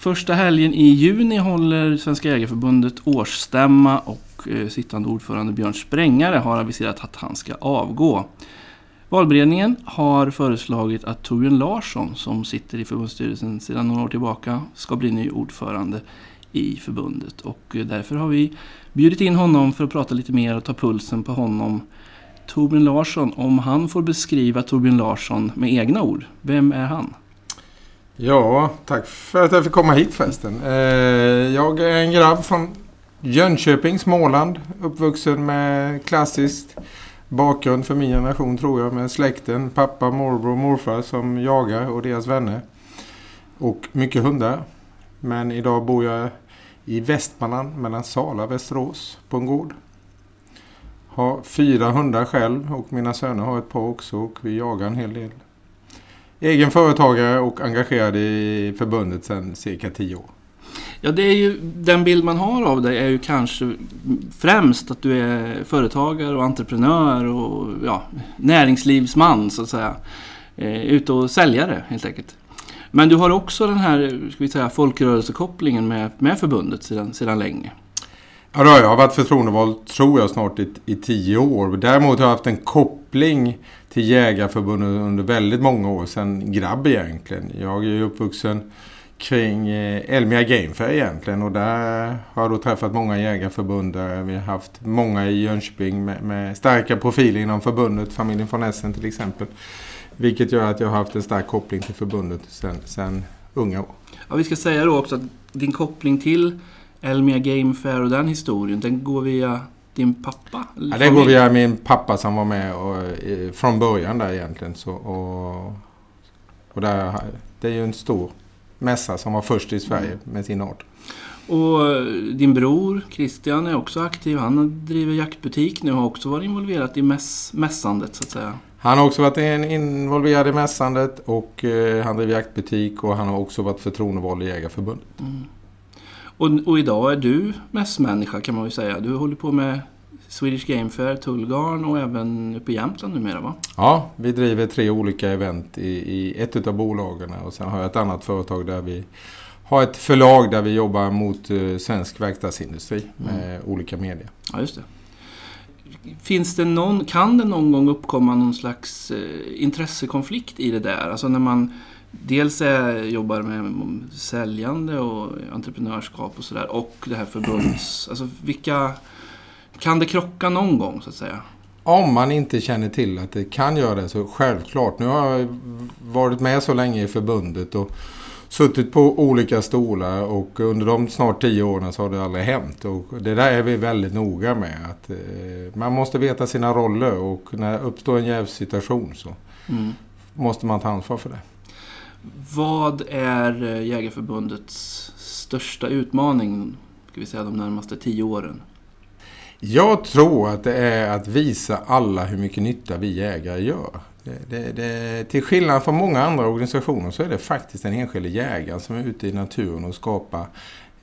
Första helgen i juni håller Svenska Jägareförbundet årsstämma och eh, sittande ordförande Björn Sprängare har aviserat att han ska avgå. Valberedningen har föreslagit att Torbjörn Larsson, som sitter i förbundsstyrelsen sedan några år tillbaka, ska bli ny ordförande i förbundet. Och eh, därför har vi bjudit in honom för att prata lite mer och ta pulsen på honom. Torbjörn Larsson, om han får beskriva Torbjörn Larsson med egna ord, vem är han? Ja, tack för att jag fick komma hit förresten. Eh, jag är en grabb från Jönköping, Småland. Uppvuxen med klassiskt bakgrund för min generation tror jag. Med släkten, pappa, morbror och morfar som jagar och deras vänner. Och mycket hundar. Men idag bor jag i Västmanland mellan Sala och Västerås på en gård. Har fyra hundar själv och mina söner har ett par också och vi jagar en hel del. Egen företagare och engagerad i förbundet sedan cirka tio år. Ja, det är ju den bild man har av dig är ju kanske främst att du är företagare och entreprenör och ja, näringslivsman så att säga. Eh, ute och säljare helt enkelt. Men du har också den här ska vi säga, folkrörelsekopplingen med, med förbundet sedan, sedan länge. Ja, då har jag varit förtroendevald tror jag snart i, i tio år. Däremot har jag haft en koppling till Jägarförbundet under väldigt många år sedan grabb egentligen. Jag är uppvuxen kring eh, Elmia Gamefair egentligen och där har jag då träffat många jägarförbundare. Vi har haft många i Jönköping med, med starka profiler inom förbundet, familjen von Essen till exempel. Vilket gör att jag har haft en stark koppling till förbundet sedan, sedan unga år. Ja, vi ska säga då också att din koppling till Elmia Game Fair och den historien, den går via din pappa? Ja, det går via min pappa som var med och, från början där egentligen. Så, och, och där, det är ju en stor mässa som var först i Sverige mm. med sin art. Och din bror Christian är också aktiv. Han driver jaktbutik nu och har också varit involverad i mäss, mässandet så att säga. Han har också varit involverad i mässandet och eh, han driver jaktbutik och han har också varit förtroendevald i Jägarförbundet. Mm. Och, och, idag är du mässmänniska kan man ju säga. Du håller på med Swedish Game Fair, Tullgarn och även uppe i Jämtland numera va? Ja, vi driver tre olika event i, i ett av bolagen och sen har jag ett annat företag där vi har ett förlag där vi jobbar mot uh, svensk verkstadsindustri med mm. olika media. Ja, just det. Finns det någon, kan det någon gång uppkomma någon slags eh, intressekonflikt i det där? Alltså när man dels är, jobbar med säljande och entreprenörskap och sådär och det här förbunds... Alltså vilka... Kan det krocka någon gång så att säga? Om man inte känner till att det kan göra det så självklart. Nu har jag varit med så länge i förbundet och suttit på olika stolar och under de snart tio åren så har det aldrig hänt. Och det där är vi väldigt noga med. att eh, Man måste veta sina roller och när det uppstår en jävsituation så mm. måste man ta ansvar för det. Vad är eh, Jägarförbundets största utmaning ska vi säga, de närmaste tio åren? Jag tror att det är att visa alla hur mycket nytta vi jägare gör. Det, det, det, till skillnad från många andra organisationer så är det faktiskt den enskilde jägaren som är ute i naturen och skapar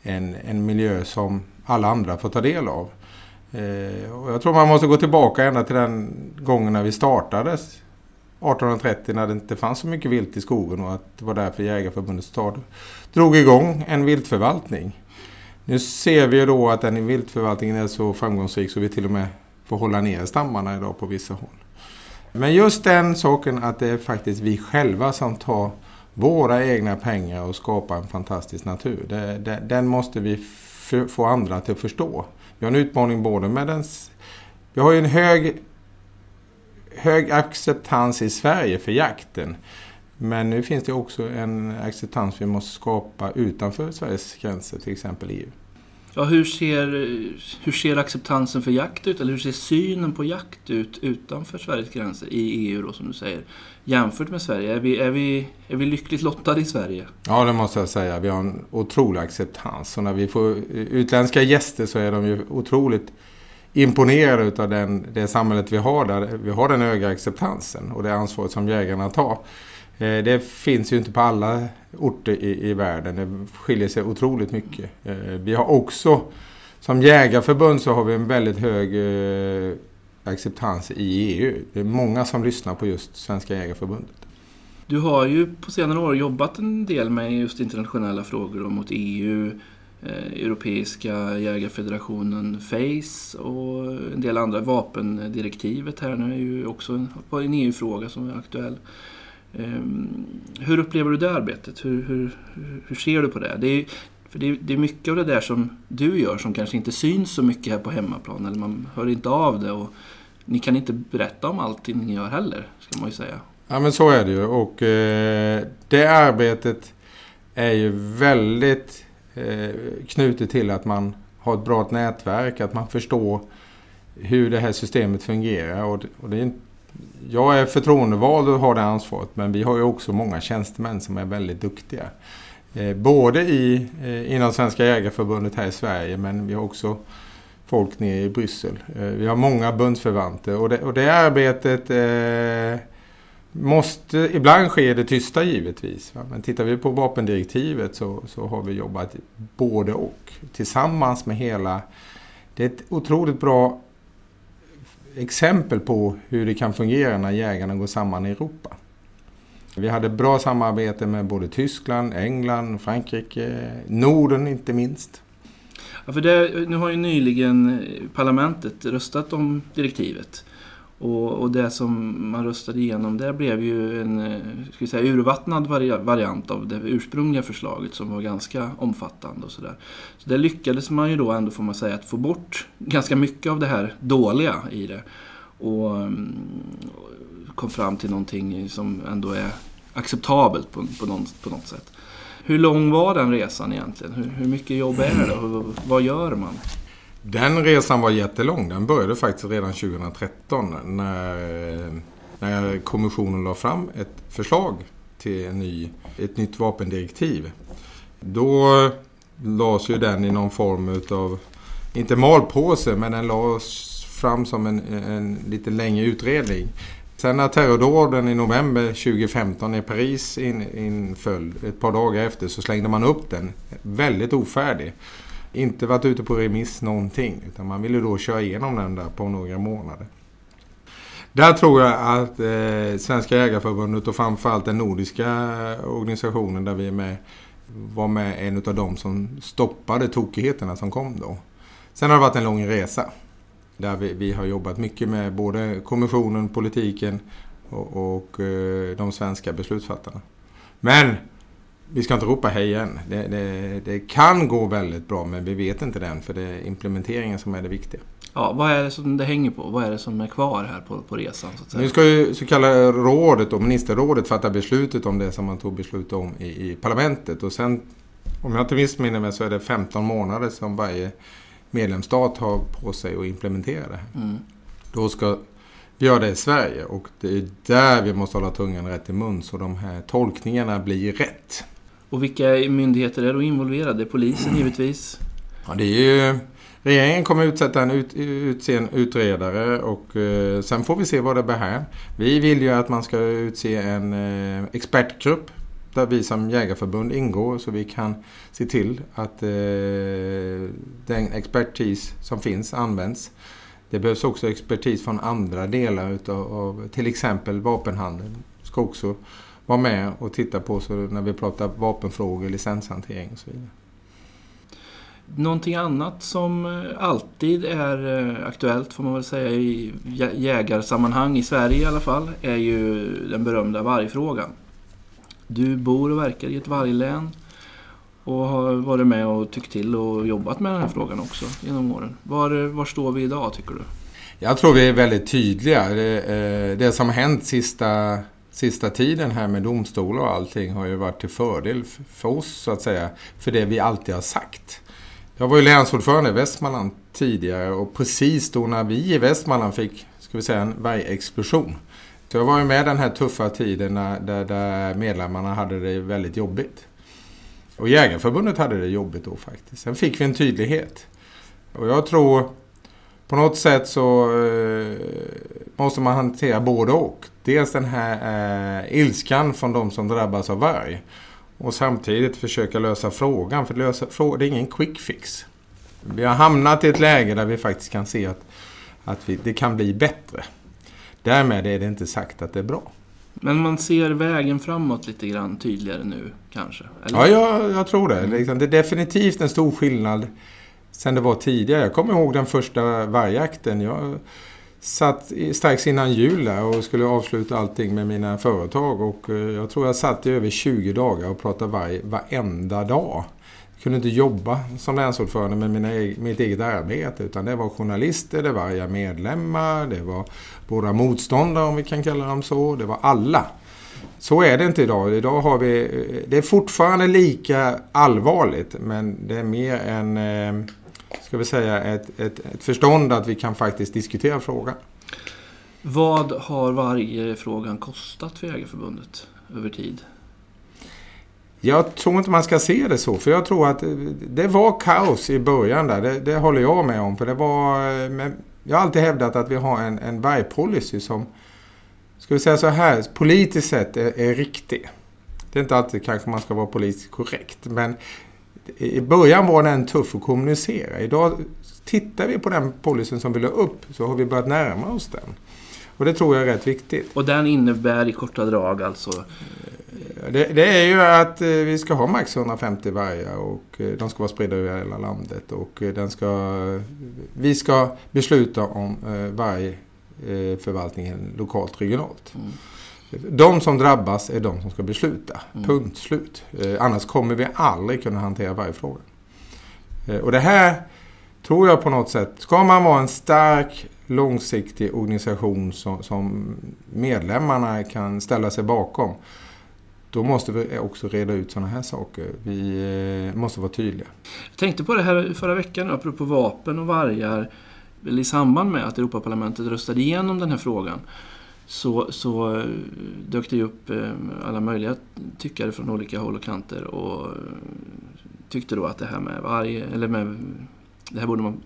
en, en miljö som alla andra får ta del av. Eh, och jag tror man måste gå tillbaka ända till den gången när vi startades 1830 när det inte fanns så mycket vilt i skogen och att det var därför Jägarförbundet stad drog igång en viltförvaltning. Nu ser vi ju då att den viltförvaltningen är så framgångsrik så vi till och med får hålla ner stammarna idag på vissa håll. Men just den saken att det är faktiskt vi själva som tar våra egna pengar och skapar en fantastisk natur. Det, det, den måste vi få andra till att förstå. Vi har en utmaning både med den... Vi har ju en hög hög acceptans i Sverige för jakten. Men nu finns det också en acceptans vi måste skapa utanför Sveriges gränser, till exempel EU. Ja, hur, ser, hur ser acceptansen för jakt ut? Eller hur ser synen på jakt ut utanför Sveriges gränser i EU då, som du säger? Jämfört med Sverige, är vi, är vi, är vi lyckligt lottade i Sverige? Ja, det måste jag säga. Vi har en otrolig acceptans. Och när vi får utländska gäster så är de ju otroligt imponerad av den, det samhället vi har där. Vi har den höga acceptansen och det ansvaret som jägarna tar. Eh, det finns ju inte på alla orter i, i världen. Det skiljer sig otroligt mycket. Eh, vi har också, som jägarförbund så har vi en väldigt hög eh, acceptans i EU. Det är många som lyssnar på just Svenska jägarförbundet. Du har ju på senare år jobbat en del med just internationella frågor och mot EU, Eh, Europeiska jägarfederationen FACE och en del andra. Vapendirektivet här nu är ju också en, EU-fråga som är aktuell. Ehm, hur upplever du det arbetet? Hur, hur, hur ser du på det? Det är, för det är, det är mycket av det där som du gör som kanske inte syns så mycket här på hemmaplan. Eller man hör inte av det. Och ni kan inte berätta om allting ni gör heller, ska man ju säga. Ja men så är det ju och eh, det arbetet är ju väldigt Eh, knutet till att man har ett bra nätverk, att man förstår hur det här systemet fungerar. Och, och det är, jag är förtroendevald och har det ansvaret men vi har ju också många tjänstemän som är väldigt duktiga. Eh, både i, eh, inom Svenska Jägareförbundet här i Sverige men vi har också folk nere i Bryssel. Eh, vi har många bundsförvanter och det, och det arbetet eh, måste ibland sker det tysta givetvis. Va? Men tittar vi på vapendirektivet så, så har vi jobbat både och tillsammans med hela... Det är ett otroligt bra exempel på hur det kan fungera när jägarna går samman i Europa. Vi hade bra samarbete med både Tyskland, England, Frankrike, Norden inte minst. Ja, för det, nu har ju nyligen parlamentet röstat om direktivet. Och, och, det som man röstade igenom där blev ju en eh, ska vi säga, urvattnad variant av det ursprungliga förslaget som var ganska omfattande. och Så, där. så där lyckades man ju då ändå, får man säga, att få bort ganska mycket av det här dåliga i det. Och, och kom fram till någonting som ändå är acceptabelt på, på, någon, på något sätt. Hur lång var den resan egentligen? Hur, hur mycket jobb är det? Och vad gör man? Den resan var jättelång. Den började faktiskt redan 2013 när, när kommissionen la fram ett förslag till en ny, ett nytt vapendirektiv. Då lades ju den i någon form av, inte malpåse, men den lades fram som en, en lite längre utredning. Sen när terrordåden i november 2015 i Paris in, inföll, ett par dagar efter, så slängde man upp den. Väldigt ofärdig. Inte varit ute på remiss någonting. Utan man ville då köra igenom den där på några månader. Där tror jag att eh, Svenska Jägarförbundet och framförallt den nordiska eh, organisationen där vi är med var med en av dem som stoppade tokigheterna som kom då. Sen har det varit en lång resa. Där vi, vi har jobbat mycket med både kommissionen, politiken och, och eh, de svenska beslutsfattarna. Men vi ska inte ropa hej än. Det, det, det, kan gå väldigt bra men vi vet inte den för det är implementeringen som är det viktiga. Ja, vad är det som det hänger på? Vad är det som är kvar här på, på resan? Så att säga? Nu ska ju så kallade rådet och ministerrådet fatta beslutet om det som man tog beslut om i, i parlamentet. Och sen, om jag inte missminner mig, så är det 15 månader som varje medlemsstat har på sig att implementera det. Mm. Då ska vi göra det i Sverige och det är där vi måste hålla tungan rätt i mun så de här tolkningarna blir rätt. Och vilka myndigheter är då involverade? Polisen givetvis? Ja, det är ju... Regeringen kommer utsätta en, ut, utse en utredare och eh, sen får vi se vad det bär här. Vi vill ju att man ska utse en eh, expertgrupp där vi som jägarförbund ingår så vi kan se till att eh, den expertis som finns används. Det behövs också expertis från andra delar utav, av till exempel vapenhandeln. Ska också vara med och titta på så när vi pratar vapenfrågor, licenshantering och så vidare. Någonting annat som alltid är eh, aktuellt får man väl säga i jägarsammanhang i Sverige i alla fall är ju den berömda vargfrågan. Du bor och verkar i ett varglän och har varit med och tyckt till och jobbat med den här frågan också genom åren. Var, var står vi idag tycker du? Jag tror vi är väldigt tydliga. Det, eh, det som har hänt sista, sista tiden här med domstolar och allting har ju varit till fördel för oss så att säga. För det vi alltid har sagt. Jag var ju länsordförande i Västmanland tidigare och precis då när vi i Västmanland fick ska vi säga, en vargexplosion så jag var ju med den här tuffa tiden där, där medlemmarna hade det väldigt jobbigt. Och Jägarförbundet hade det jobbigt då faktiskt. Sen fick vi en tydlighet. Och jag tror på något sätt så eh, måste man hantera både och. Dels den här eh, ilskan från de som drabbas av varg. Och samtidigt försöka lösa frågan. För lösa, det är ingen quick fix. Vi har hamnat i ett läge där vi faktiskt kan se att, att vi, det kan bli bättre. Därmed är det inte sagt att det är bra. Men man ser vägen framåt lite grann tydligare nu kanske? Eller? Ja, jag, jag tror det. Liksom, det är definitivt en stor skillnad sen det var tidigare. Jag kommer ihåg den första vargjakten. Jag satt strax innan jul där och skulle avsluta allting med mina företag. Och eh, jag tror jag satt i över 20 dagar och pratade varg varenda dag. Jag kunde inte jobba som länsordförande med mina, mitt eget arbete utan det var journalister, det var medlemmar, det var våra motståndare om vi kan kalla dem så, det var alla. Så är det inte idag. Idag har vi, eh, det är fortfarande lika allvarligt men det är mer en, eh, ska vi säga, ett, ett, ett förstånd att vi kan faktiskt diskutera frågan. Vad har varje frågan kostat för Jägarförbundet över tid? Jag tror inte man ska se det så, för jag tror att det var kaos i början där. Det, det håller jag med om. För det var, jag har alltid hävdat att vi har en, en vargpolicy som, ska vi säga så här, politiskt sett är, är riktig. Det är inte alltid kanske man ska vara politiskt korrekt, men i början var den tuff att kommunicera. Idag tittar vi på den policyn som vi la upp så har vi börjat närma oss den. Och det tror jag är rätt viktigt. Och den innebär i korta drag alltså? Det, det, är ju att eh, vi ska ha max 150 vargar och eh, de ska vara spridda över hela landet. Och eh, den ska, vi ska besluta om vargförvaltningen lokalt, regionalt. Mm. De som drabbas är de som ska besluta. Mm. Punkt slut. annars kommer vi aldrig kunna hantera varje fråga. och det här tror jag på något sätt, ska man vara en stark långsiktig organisation som, som medlemmarna kan ställa sig bakom då måste vi också reda ut sådana här saker. Vi eh, måste vara tydliga. Jag tänkte på det här förra veckan, apropå vapen och vargar. I samband med att Europaparlamentet röstade igenom den här frågan så, så eh, dök det upp eh, alla möjliga tyckare från olika håll och kanter och eh, tyckte då att det här med varg, eller med det här borde man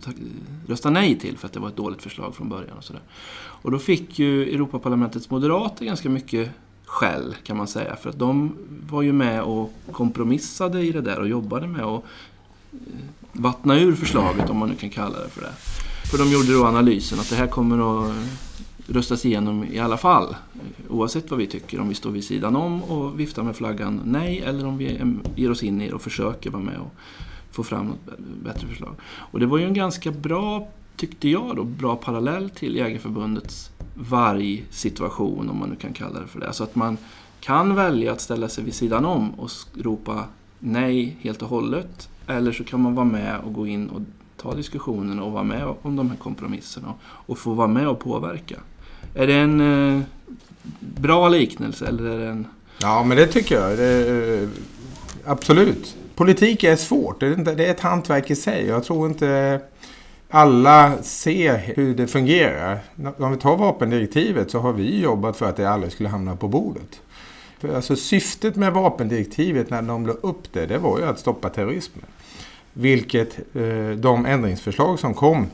rösta nej till för att det var ett dåligt förslag från början. Och, så där. och då fick ju Europaparlamentets moderater ganska mycket skäll kan man säga. För att de var ju med och kompromissade i det där och jobbade med att vattna ur förslaget om man nu kan kalla det för det. För de gjorde då analysen att det här kommer att röstas igenom i alla fall. Oavsett vad vi tycker, om vi står vid sidan om och viftar med flaggan nej eller om vi ger oss in i det och försöker vara med och få fram något bättre förslag. Och det var ju en ganska bra, tyckte jag då, bra parallell till Jägarförbundets vargsituation, om man nu kan kalla det för det. Alltså att man kan välja att ställa sig vid sidan om och ropa nej helt och hållet. Eller så kan man vara med och gå in och ta diskussionen och vara med om de här kompromisserna och få vara med och påverka. Är det en eh, bra liknelse eller är det en... Ja, men det tycker jag. Det, eh, absolut. Politik är svårt. Det är, det är ett hantverk i sig. Jag tror inte alla ser hur det fungerar. Om vi tar vapendirektivet så har vi jobbat för att det aldrig skulle hamna på bordet. För alltså syftet med vapendirektivet när de la upp det, det var ju att stoppa terrorismen. Vilket eh, de ändringsförslag som kom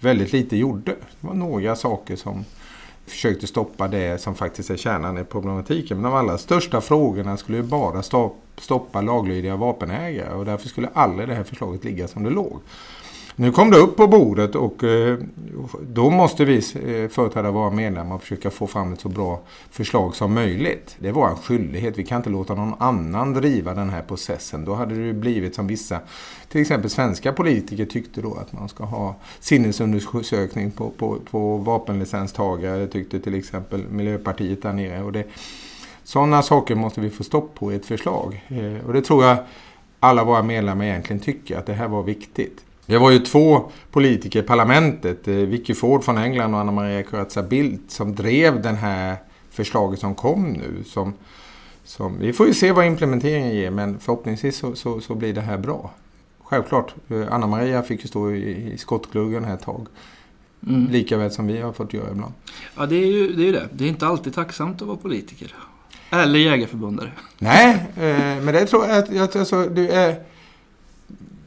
väldigt lite gjorde. Det var några saker som försökte stoppa det som faktiskt är kärnan i problematiken. Men de allra största frågorna skulle ju bara stoppa laglydiga vapenägare och därför skulle aldrig det här förslaget ligga som det låg. Nu kom det upp på bordet och eh, då måste vi eh, företräda våra medlemmar och försöka få fram ett så bra förslag som möjligt. Det var en skyldighet. Vi kan inte låta någon annan driva den här processen. Då hade det blivit som vissa, till exempel svenska politiker tyckte då att man ska ha sinnesundersökning på, på, på vapenlicenstagare. Det tyckte till exempel Miljöpartiet där nere. Och det, sådana saker måste vi få stopp på i ett förslag. Eh, och det tror jag alla våra medlemmar egentligen tycker att det här var viktigt. Det var ju två politiker i parlamentet, eh, Vicky Ford från England och Anna Maria Corazza Bildt, som drev den här förslaget som kom nu. Som, som, vi får ju se vad implementeringen ger, men förhoppningsvis så, så, så blir det här bra. Självklart, eh, Anna Maria fick ju stå i, i skottgluggen här ett tag. Mm. Lika väl som vi har fått göra ibland. Ja, det är ju det. Är det. det är inte alltid tacksamt att vara politiker. Eller jägarförbundare. Nej, eh, men det tror jag att alltså, du är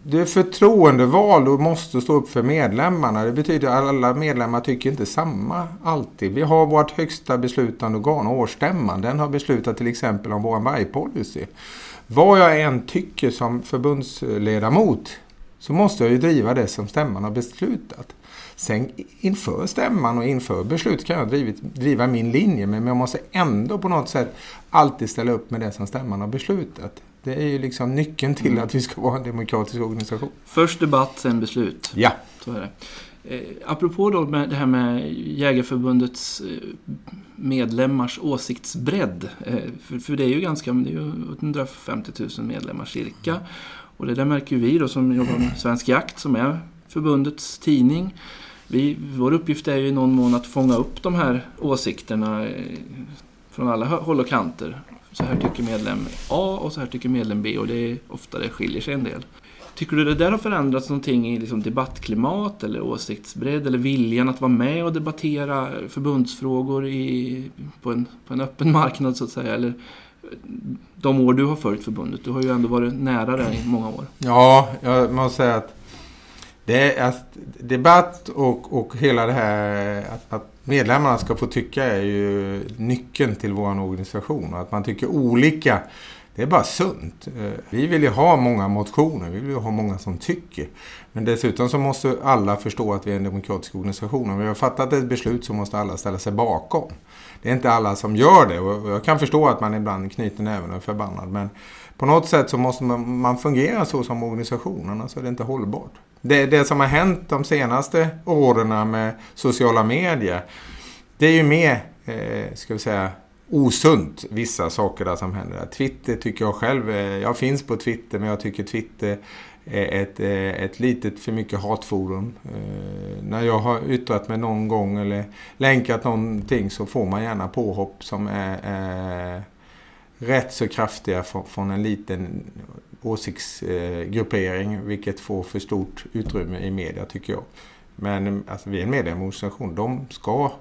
du är förtroendevald och måste stå upp för medlemmarna. Det betyder att alla medlemmar tycker inte samma alltid. Vi har vårt högsta beslutande organ, årsstämman. Den har beslutat till exempel om vår vargpolicy. Vad jag än tycker som förbundsledamot så måste jag ju driva det som stämman har beslutat. Sen inför stämman och inför beslut kan jag drivit, driva min linje men jag måste ändå på något sätt alltid ställa upp med det som stämman har beslutat. Det är ju liksom nyckeln till mm. att vi ska vara en demokratisk organisation. Först debatt, sen beslut. Ja. Så är det. Eh, apropå då med det här med Jägarförbundets eh, medlemmars åsiktsbredd. Eh, för, för, det är ju ganska, det är ju 150 000 medlemmar cirka. Och det där märker vi då som jobbar med Svensk Jakt som är förbundets tidning. Vi, vår uppgift är ju i någon mån att fånga upp de här åsikterna från alla håll och kanter. Så här tycker medlem A och så här tycker medlem B och det är ofta det skiljer sig en del. Tycker du det där har förändrats någonting i liksom debattklimat eller åsiktsbredd eller viljan att vara med och debattera förbundsfrågor i, på, en, på en öppen marknad så att säga? Eller de år du har följt förbundet? Du har ju ändå varit nära det i många år. Ja, jag måste säga att det är alltså, debatt och, och hela det här att, att, medlemmarna ska få tycka är ju nyckeln till vår organisation. Att man tycker olika det är bara sunt. Eh, vi vill ju ha många motioner, vi vill ju ha många som tycker. Men dessutom så måste alla förstå att vi är en demokratisk organisation. Om vi har fattat ett beslut så måste alla ställa sig bakom. Det är inte alla som gör det och jag kan förstå att man ibland knyter näven och är förbannad. Men på något sätt så måste man, man fungera så som organisation, annars alltså är det inte hållbart. Det, det som har hänt de senaste åren med sociala medier, det är ju mer, eh, ska vi säga, osunt vissa saker där som händer. Twitter tycker jag själv, eh, jag finns på Twitter men jag tycker Twitter är ett, eh, ett litet för mycket hatforum. Eh, när jag har yttrat mig någon gång eller länkat någonting så får man gärna påhopp som är, är rätt så kraftiga från, en liten åsiktsgruppering vilket får för stort utrymme i media tycker jag. Men alltså, vi är en medieorganisation. De ska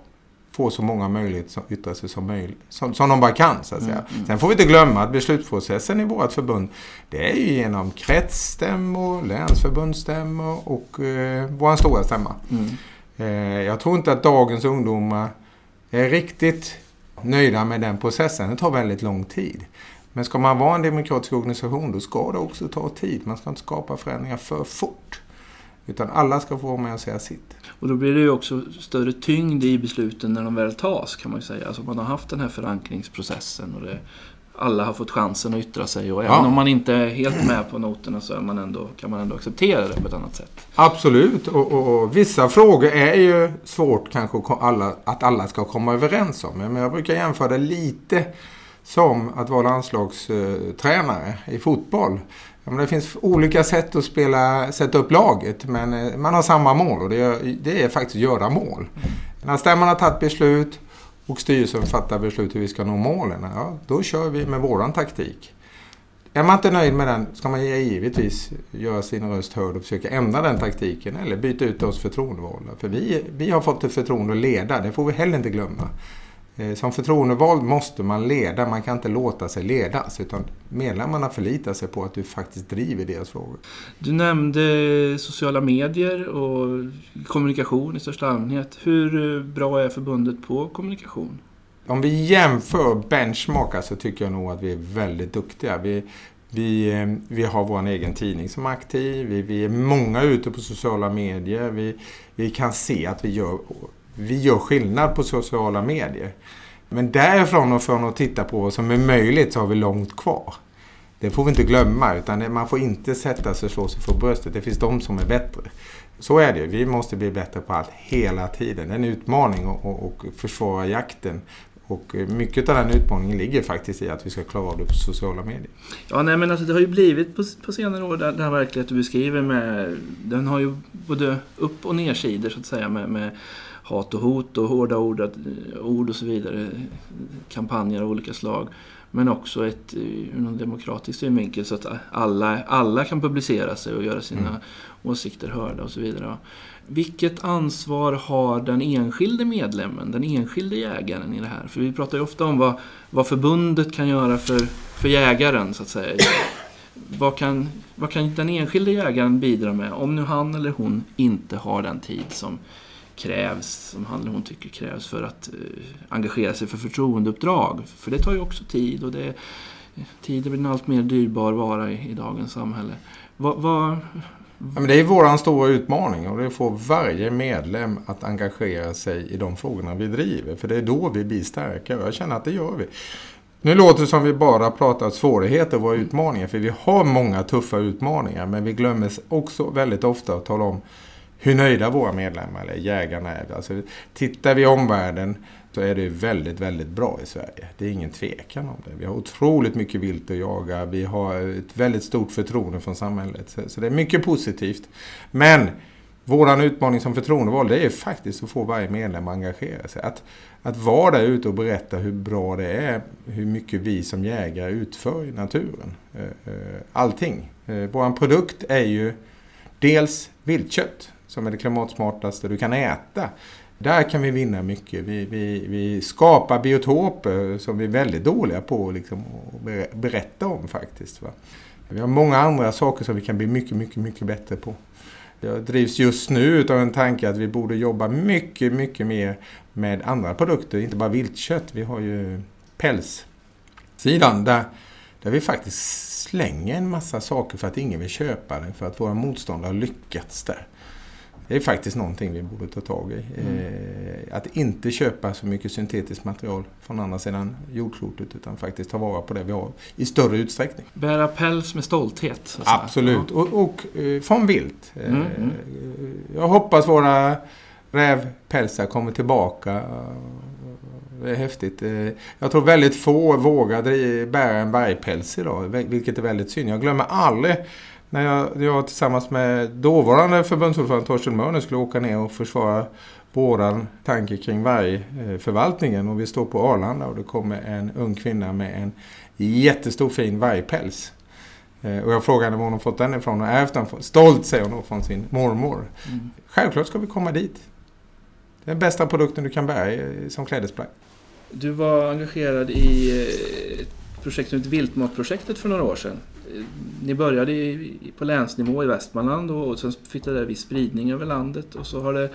få så många möjligheter att yttra sig som möjligt. Som, som de bara kan så att säga. Mm, mm. Sen får vi inte glömma att beslutsprocessen i vårt förbund det är ju genom kretsstämmor, länsförbundsstämmor och eh, vår stora stämma. Mm. Eh, jag tror inte att dagens ungdomar är riktigt nöjda med den processen. Det tar väldigt lång tid. Men ska man vara en demokratisk organisation då ska det också ta tid. Man ska inte skapa förändringar för fort. Utan alla ska få vara med och säga sitt. Och då blir det ju också större tyngd i besluten när de väl tas kan man ju säga. Alltså man har haft den här förankringsprocessen och det, alla har fått chansen att yttra sig och även ja. om man inte är helt med på noterna så man ändå, kan man ändå acceptera det på ett annat sätt. Absolut och, och, och vissa frågor är ju svårt kanske alla, att alla ska komma överens om. Men jag brukar jämföra det lite som att vara landslagstränare i fotboll. det finns olika sätt att spela, sätta upp laget men eh, man har samma mål och det är, det är faktiskt att göra mål. När stämman har tagit beslut och styrelsen fattar beslut hur vi ska nå målen, ja, då kör vi med våran taktik. Är man inte nöjd med den ska man givetvis göra sin röst hörd och försöka ändra den taktiken eller byta ut oss förtroendevalda. För vi, vi har fått ett förtroende att leda, det får vi heller inte glömma. Eh, som förtroendevald måste man leda, man kan inte låta sig ledas. Utan medlemmarna förlitar sig på att du faktiskt driver deras frågor. Du nämnde sociala medier och kommunikation i största allmänhet. Hur bra är förbundet på kommunikation? Om vi jämför benchmarkar så tycker jag nog att vi är väldigt duktiga. Vi, vi, eh, vi har vår egen tidning som är aktiv. Vi, vi är många ute på sociala medier. Vi, vi kan se att vi gör vi gör skillnad på sociala medier. Men därifrån och från att titta på vad som är möjligt så har vi långt kvar. Det får vi inte glömma utan man får inte sätta sig och slå sig för bröstet. Det finns de som är bättre. Så är det. Vi måste bli bättre på allt hela tiden. Det är en utmaning att försvara jakten. Och mycket av den utmaningen ligger faktiskt i att vi ska klara av det på sociala medier. Ja, nej men alltså det har ju blivit på, på senare år, den här verkligheten du beskriver med, den har ju både upp och nersidor så att säga med, med hat och hot och hårda ord, ord och så vidare. Kampanjer av olika slag. Men också ett, ur någon demokratisk synvinkel så att alla, alla kan publicera sig och göra sina mm. åsikter hörda och så vidare. Vilket ansvar har den enskilde medlemmen, den enskilde jägaren i det här? För vi pratar ju ofta om vad, vad förbundet kan göra för, för jägaren, så att säga. Vad kan, vad kan den enskilde jägaren bidra med om nu han eller hon inte har den tid som krävs, som han eller hon tycker krävs för att eh, engagera sig för förtroendeuppdrag. För det tar ju också tid och det, tid blir en allt mer dyrbar vara i, i dagens samhälle. Va, va... Ja, men det är vår stora utmaning och det får varje medlem att engagera sig i de frågorna vi driver. För det är då vi blir starka och jag känner att det gör vi. Nu låter det som vi bara pratar svårigheter och våra utmaningar. För vi har många tuffa utmaningar men vi glömmer också väldigt ofta att tala om hur nöjda våra medlemmar eller jägarna är. Alltså, tittar vi i omvärlden så är det väldigt, väldigt bra i Sverige. Det är ingen tvekan om det. Vi har otroligt mycket vilt att jaga. Vi har ett väldigt stort förtroende från samhället. Så det är mycket positivt. Men vår utmaning som förtroendevald är faktiskt att få varje medlem att engagera sig. Att, att vara där ute och berätta hur bra det är, hur mycket vi som jägare utför i naturen. Eh, eh, allting. Eh, vår produkt är ju dels viltkött som är det klimatsmartaste du kan äta. Där kan vi vinna mycket. Vi, vi, vi skapar biotoper som vi är väldigt dåliga på liksom, att berätta om faktiskt. Va? Vi har många andra saker som vi kan bli mycket, mycket, mycket bättre på. Jag drivs just nu av en tanke att vi borde jobba mycket, mycket mer med andra produkter, inte bara viltkött. Vi har ju pälssidan där, där vi faktiskt slänger en massa saker för att ingen vill köpa det, för att våra motståndare har lyckats där. Det är faktiskt någonting vi borde ta tag i. Mm. Eh, att inte köpa så mycket syntetiskt material från andra sidan jordklotet utan faktiskt ta vara på det vi har i större utsträckning. Bära päls med stolthet. Absolut, och, och eh, från vilt. Eh, mm, mm. Jag hoppas våra rävpälsar kommer tillbaka. Det är häftigt. Jag tror väldigt få vågar bära en vargpäls idag, vilket är väldigt synd. Jag glömmer aldrig när jag, jag tillsammans med dåvarande förbundsordförande Torsten Mörner skulle åka ner och försvara våran tanke kring vargförvaltningen och vi står på Arlanda och det kommer en ung kvinna med en jättestor fin vargpäls. Eh, och jag frågade var hon fått den ifrån och ärvt den. Stolt säger hon då från sin mormor. Mm. Självklart ska vi komma dit. Det är den bästa produkten du kan bära som klädesplagg. Du var engagerad i eh, projektet Viltmatprojektet för några år sedan ni började på länsnivå i Västmanland och, sen fick det där viss spridning över landet och så har det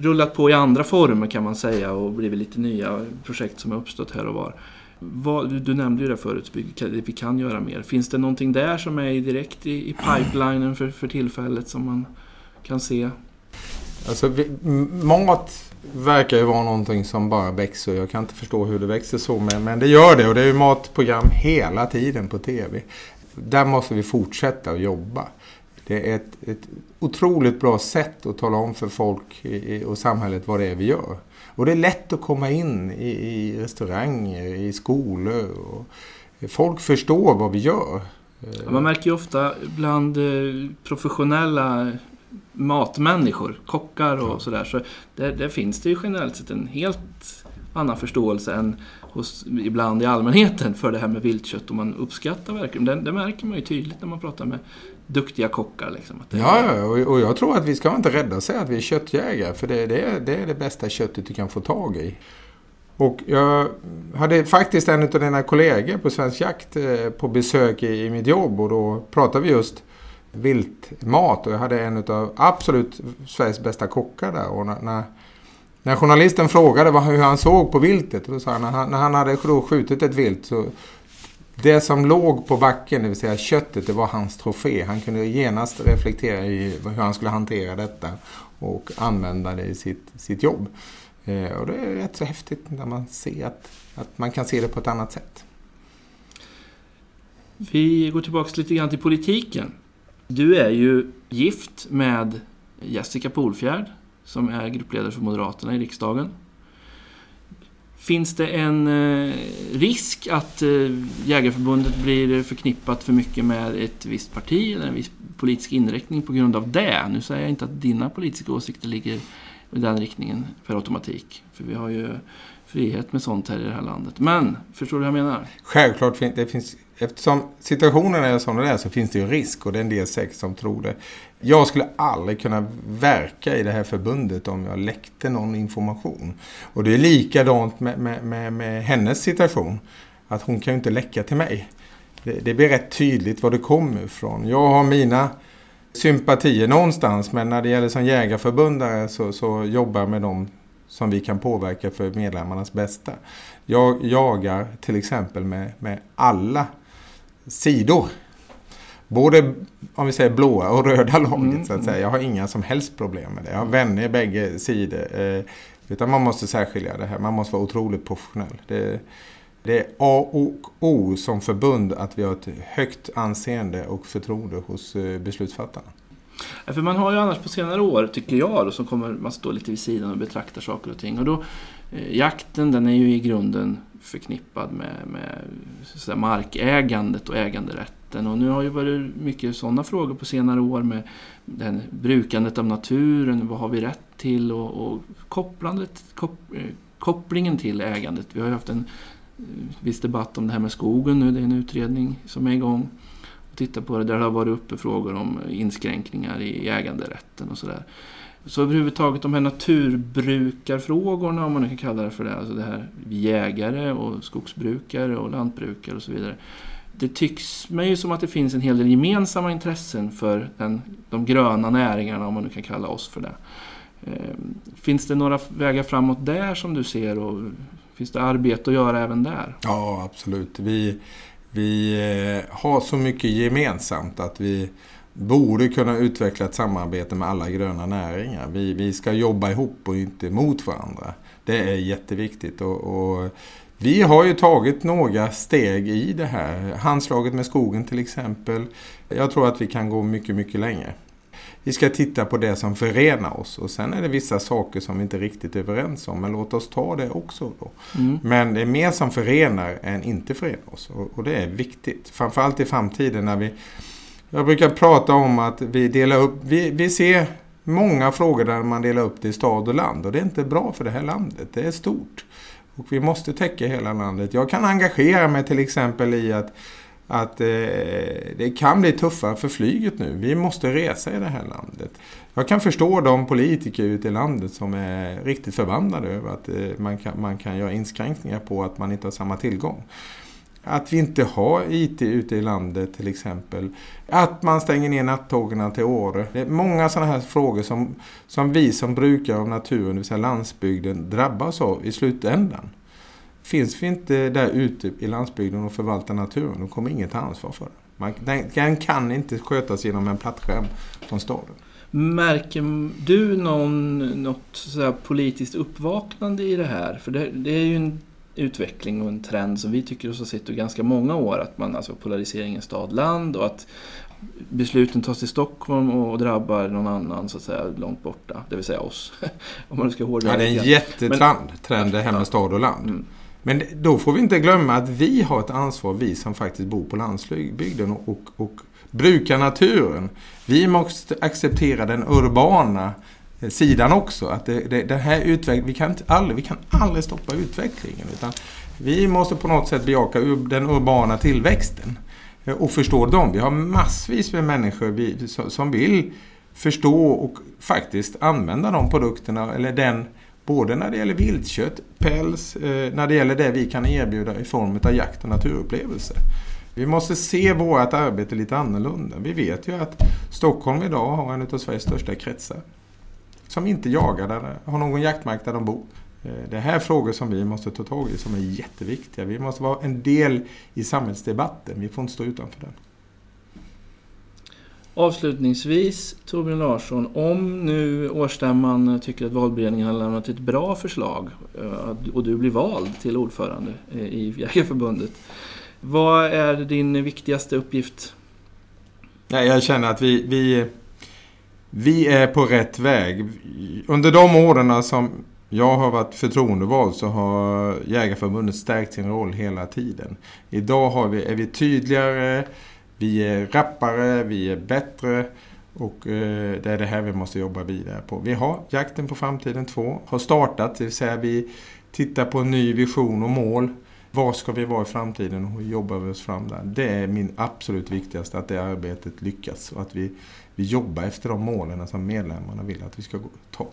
rullat på i andra former kan man säga och blivit lite nya projekt som har uppstått här och var. Vad, du nämnde ju det förut, vi kan, vi kan göra mer. Finns det någonting där som är direkt i, i pipelinen för, för tillfället som man kan se? Alltså, vi, mat verkar ju vara någonting som bara växer. Jag kan inte förstå hur det växer så, men, men det gör det. Och det är ju matprogram hela tiden på TV. Där måste vi fortsätta att jobba. Det är ett, ett otroligt bra sätt att tala om för folk och samhället vad det är vi gör. Och det är lätt att komma in i, i restauranger, i skolor. Och folk förstår vad vi gör. man märker ju ofta bland eh, professionella matmänniskor, kockar och sådär. Så där, där, finns det ju generellt sett en helt annan förståelse än hos, ibland i allmänheten för det här med viltkött och man uppskattar verkligen. Det, det märker man ju tydligt när man pratar med duktiga kockar. Liksom, att ja, ja och, och jag tror att vi ska inte rädda sig att vi är köttjägare för det, det, är, det är det bästa köttet du kan få tag i. Och jag hade faktiskt en av dina kollegor på Svensk Jakt eh, på besök i, i mitt jobb och då pratade vi just viltmat och jag hade en av absolut Sveriges bästa kockar där. Och när, när, när journalisten frågade vad, hur han såg på viltet, då sa han när han, när han hade skjutit ett vilt så det som låg på backen, det vill säga köttet, det var hans trofé. Han kunde genast reflektera i hur han skulle hantera detta och använda det i sitt, sitt jobb. Eh, och det är rätt så häftigt när man ser att, att man kan se det på ett annat sätt. Vi går tillbaka lite grann till politiken. Du är ju gift med Jessica Polfjärd som är gruppledare för Moderaterna i riksdagen. Finns det en eh, risk att eh, Jägareförbundet blir förknippat för mycket med ett visst parti eller en viss politisk inriktning på grund av det? Nu säger jag inte att dina politiska åsikter ligger i den riktningen per automatik. För vi har ju frihet med sånt här i det här landet. Men, förstår du vad jag menar? Självklart, det finns eftersom situationen är som den är så finns det ju risk och det är en del säkert som tror det. Jag skulle aldrig kunna verka i det här förbundet om jag läckte någon information. Och det är likadant med, med, med, med hennes situation. Att hon kan ju inte läcka till mig. Det, det blir rätt tydligt var det kommer ifrån. Jag har mina sympatier någonstans men när det gäller som jägarförbundare så, så jobbar jag med dem som vi kan påverka för medlemmarnas bästa. Jag jagar till exempel med, med alla sidor. både om vi säger blåa och röda laget Mm, så att säga. Jag har inga som helst problem med det. Jag har vänner i bägge sidor. Eh, utan man måste särskilja det här. Man måste vara otroligt professionell. Det, det är A och O som förbund att vi har ett högt anseende och förtroende hos eh, beslutsfattarna. Ja, För man har ju annars på senare år, tycker jag, då, så kommer man stå lite vid sidan och betraktar saker och ting. Och då, eh, jakten den är ju i grunden förknippad med, med så att säga, markägandet och äganderätten. Och nu har ju varit mycket sådana frågor på senare år med den, brukandet av naturen, vad har vi rätt till och, och kopplandet, kop, eh, kopplingen till ägandet. Vi har ju haft en eh, viss debatt om det här med skogen nu, det är en utredning som är igång och titta på det. Där har varit uppe frågor om inskränkningar i äganderätten och sådär. Så överhuvudtaget de här naturbrukarfrågorna, om man nu kan kalla det för det, alltså det här jägare och skogsbrukare och lantbrukare och så vidare. Det tycks mig ju som att det finns en hel del gemensamma intressen för den, de gröna näringarna, om man nu kan kalla oss för det. Ehm, finns det några vägar framåt där som du ser och finns det arbete att göra även där? Ja, absolut. Vi, vi eh, har så mycket gemensamt att vi borde kunna utveckla ett samarbete med alla gröna näringar. Vi, vi ska jobba ihop och inte mot varandra. Det är jätteviktigt. Och, och vi har ju tagit några steg i det här. Handslaget med skogen till exempel. Jag tror att vi kan gå mycket, mycket längre. Vi ska titta på det som förenar oss och sen är det vissa saker som vi inte är riktigt överens om. Men låt oss ta det också då. Mm. Men det är mer som förenar än inte förenar oss. Och, och det är viktigt. Framförallt i framtiden när vi... Jag brukar prata om att vi delar upp... Vi, vi ser många frågor där man delar upp det i stad och land. Och det är inte bra för det här landet. Det är stort. Och vi måste täcka hela landet. Jag kan engagera mig till exempel i att att eh, det kan bli tuffare för flyget nu. Vi måste resa i det här landet. Jag kan förstå de politiker ute i landet som är riktigt förbannade över att eh, man, kan, man kan göra inskränkningar på att man inte har samma tillgång. Att vi inte har IT ute i landet till exempel. Att man stänger ner nattågen till Åre. Det är många sådana här frågor som, som vi som brukare av naturen, det vill säga landsbygden, drabbas av i slutändan. Finns vi inte där ute i landsbygden och förvaltar naturen, då kommer ingen ta ansvar för det. Man, den, den kan inte skötas genom en plattskärm från staden. Märker du någon, något politiskt uppvaknande i det här? För det, det är ju en utveckling och en trend som vi tycker oss ha sett i ganska många år. Att man alltså polariseringen stad-land och att besluten tas i Stockholm och drabbar någon annan så att säga långt borta. Det vill säga oss. Om man ska hårdra Ja, det är en jättetrend, trend det här med stad och land. Mm. Men då får vi inte glömma att vi har ett ansvar, vi som faktiskt bor på landsbygden och, och, och brukar naturen. Vi måste acceptera den urbana Eh, sidan också. Att det, det, den här utveck- vi, kan inte aldrig, vi kan aldrig stoppa utvecklingen. Utan vi måste på något sätt bejaka den urbana tillväxten. Eh, och förstå dem. Vi har massvis med människor vi, som- vill förstå och faktiskt använda de produkterna eller den Både när det gäller viltkött, päls, eh, när det gäller det vi kan erbjuda i form av jakt och naturupplevelser. Vi måste se vårt arbete lite annorlunda. Vi vet ju att Stockholm idag har en av Sveriges största kretsar. Som inte jagar, där, har någon jaktmark där de bor. Eh, Det här är frågor som vi måste ta tag i som är jätteviktiga. Vi måste vara en del i samhällsdebatten. Vi får inte stå utanför den. Avslutningsvis, Torbjörn Larsson, om nu årsstämman tycker att valberedningen har lämnat ett bra förslag eh, och du blir vald till ordförande eh, i Jägarförbundet. Vad är din viktigaste uppgift? Jag känner att vi, vi, vi är på rätt väg. Under de åren som jag har varit förtroendevald så har Jägarförbundet stärkt sin roll hela tiden. Idag har vi, är vi tydligare, vi är rappare, vi är bättre och eh, det är det här vi måste jobba vidare på. Vi har Jakten på framtiden 2 har startat, det vill säga vi tittar på en ny vision och mål. Var ska vi vara i framtiden och hur jobbar vi oss fram där? Det är min absolut viktigaste, att det arbetet lyckas och att vi, vi jobbar efter de målen som medlemmarna vill att vi ska ta.